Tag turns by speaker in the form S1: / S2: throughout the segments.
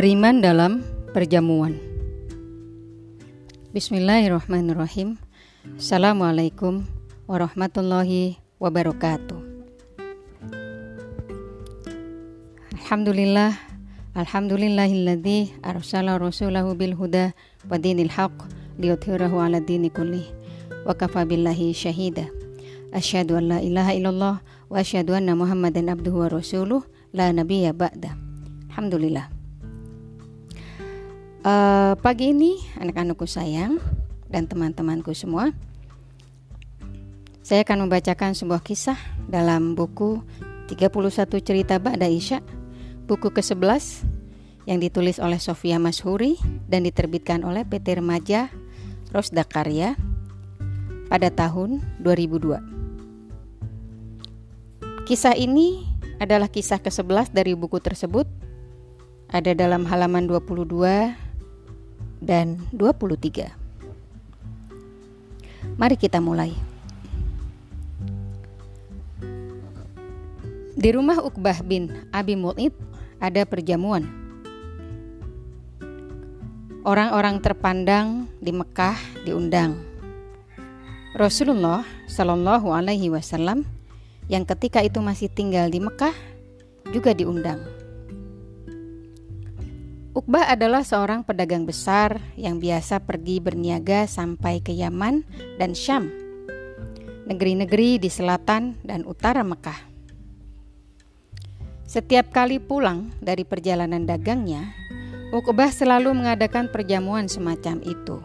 S1: Beriman dalam perjamuan. Bismillahirrahmanirrahim. Assalamualaikum warahmatullahi wabarakatuh. Alhamdulillah Alhamdulillahilladzi arsala rasulahu bil huda wa dinil haq liyuthhirahu ala dini kulli wa kafa billahi syahida. Asyhadu an la ilaha illallah wa asyhadu anna Muhammadan abduhu wa rasuluh la nabiyya ba'da. Alhamdulillah. Uh, pagi ini anak-anakku sayang dan teman-temanku semua Saya akan membacakan sebuah kisah dalam buku 31 cerita Ba'da Isya Buku ke-11 yang ditulis oleh Sofia Mashuri dan diterbitkan oleh PT Remaja Rosda Karya pada tahun 2002 Kisah ini adalah kisah ke-11 dari buku tersebut. Ada dalam halaman 22 dan 23. Mari kita mulai. Di rumah Uqbah bin Abi Mu'id ada perjamuan. Orang-orang terpandang di Mekah diundang. Rasulullah Shallallahu Alaihi Wasallam yang ketika itu masih tinggal di Mekah juga diundang. Uqbah adalah seorang pedagang besar yang biasa pergi berniaga sampai ke Yaman dan Syam, negeri-negeri di selatan dan utara Mekah. Setiap kali pulang dari perjalanan dagangnya, Uqbah selalu mengadakan perjamuan semacam itu.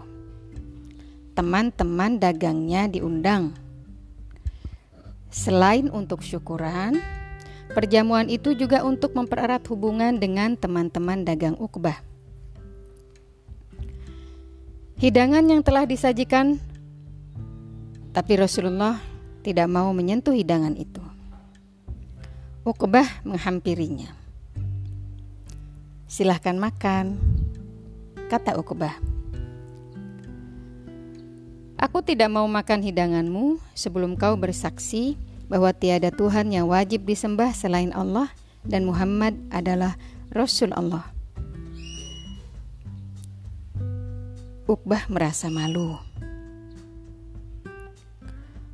S1: Teman-teman dagangnya diundang. Selain untuk syukuran, Perjamuan itu juga untuk mempererat hubungan dengan teman-teman dagang Uqbah. Hidangan yang telah disajikan, tapi Rasulullah tidak mau menyentuh hidangan itu. Uqbah menghampirinya. Silahkan makan, kata Uqbah. Aku tidak mau makan hidanganmu sebelum kau bersaksi bahwa tiada Tuhan yang wajib disembah selain Allah dan Muhammad adalah Rasul Allah. Uqbah merasa malu.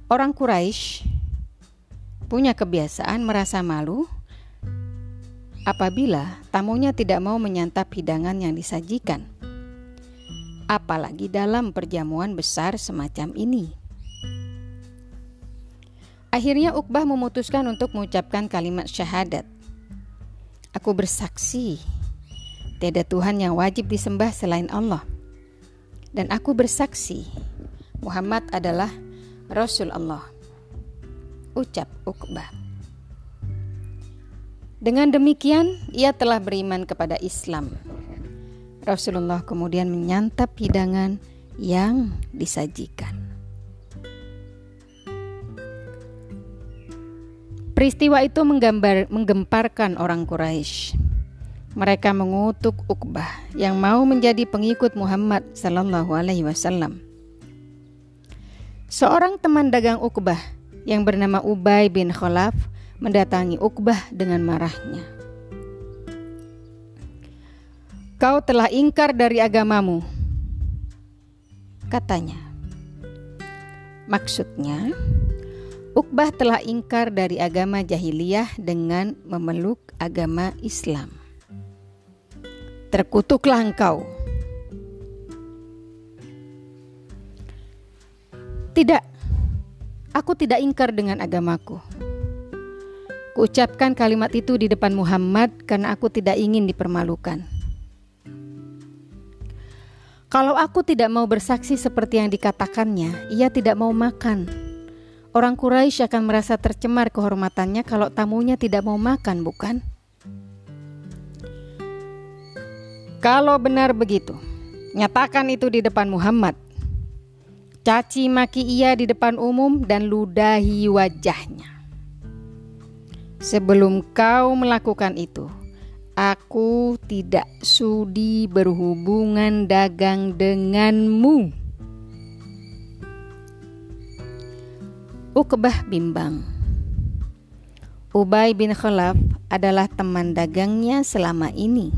S1: Orang Quraisy punya kebiasaan merasa malu apabila tamunya tidak mau menyantap hidangan yang disajikan. Apalagi dalam perjamuan besar semacam ini. Akhirnya Uqbah memutuskan untuk mengucapkan kalimat syahadat. Aku bersaksi, tiada Tuhan yang wajib disembah selain Allah. Dan aku bersaksi, Muhammad adalah Rasul Allah. Ucap Uqbah. Dengan demikian, ia telah beriman kepada Islam. Rasulullah kemudian menyantap hidangan yang disajikan. Peristiwa itu menggambar, menggemparkan orang Quraisy. Mereka mengutuk Uqbah yang mau menjadi pengikut Muhammad Sallallahu Alaihi Wasallam. Seorang teman dagang Uqbah yang bernama Ubay bin Khalaf mendatangi Uqbah dengan marahnya. Kau telah ingkar dari agamamu, katanya. Maksudnya, Uqbah telah ingkar dari agama jahiliyah dengan memeluk agama Islam. Terkutuklah engkau. Tidak, aku tidak ingkar dengan agamaku. Kuucapkan kalimat itu di depan Muhammad karena aku tidak ingin dipermalukan. Kalau aku tidak mau bersaksi seperti yang dikatakannya, ia tidak mau makan Orang Quraisy akan merasa tercemar kehormatannya kalau tamunya tidak mau makan, bukan? Kalau benar begitu, nyatakan itu di depan Muhammad. Caci maki ia di depan umum dan ludahi wajahnya. Sebelum kau melakukan itu, aku tidak sudi berhubungan dagang denganmu. Uqbah bimbang. Ubay bin Khalaf adalah teman dagangnya selama ini.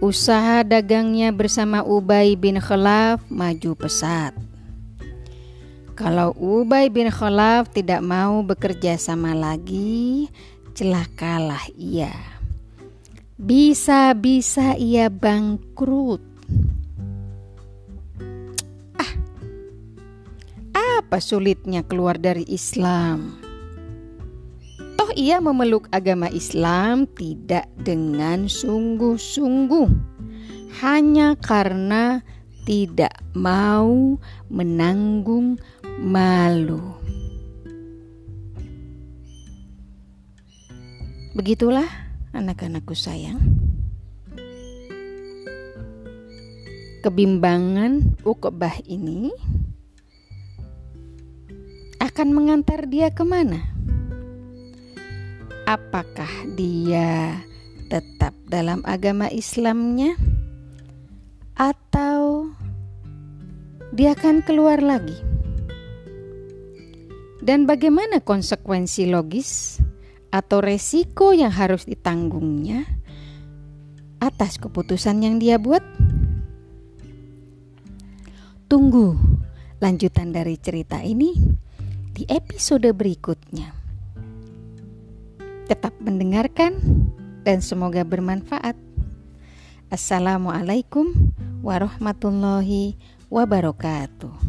S1: usaha dagangnya bersama Ubay bin Khalaf maju pesat. Kalau Ubay bin Khalaf tidak mau bekerja sama lagi, celakalah ia. Bisa-bisa ia bangkrut. Apa sulitnya keluar dari Islam? Toh ia memeluk agama Islam tidak dengan sungguh-sungguh, hanya karena tidak mau menanggung malu. Begitulah anak-anakku sayang. Kebimbangan Uqbah ini akan mengantar dia ke mana? apakah dia tetap dalam agama Islamnya atau dia akan keluar lagi. Dan bagaimana konsekuensi logis atau resiko yang harus ditanggungnya atas keputusan yang dia buat? Tunggu lanjutan dari cerita ini di episode berikutnya. Tetap mendengarkan dan semoga bermanfaat. Assalamualaikum warahmatullahi wabarakatuh.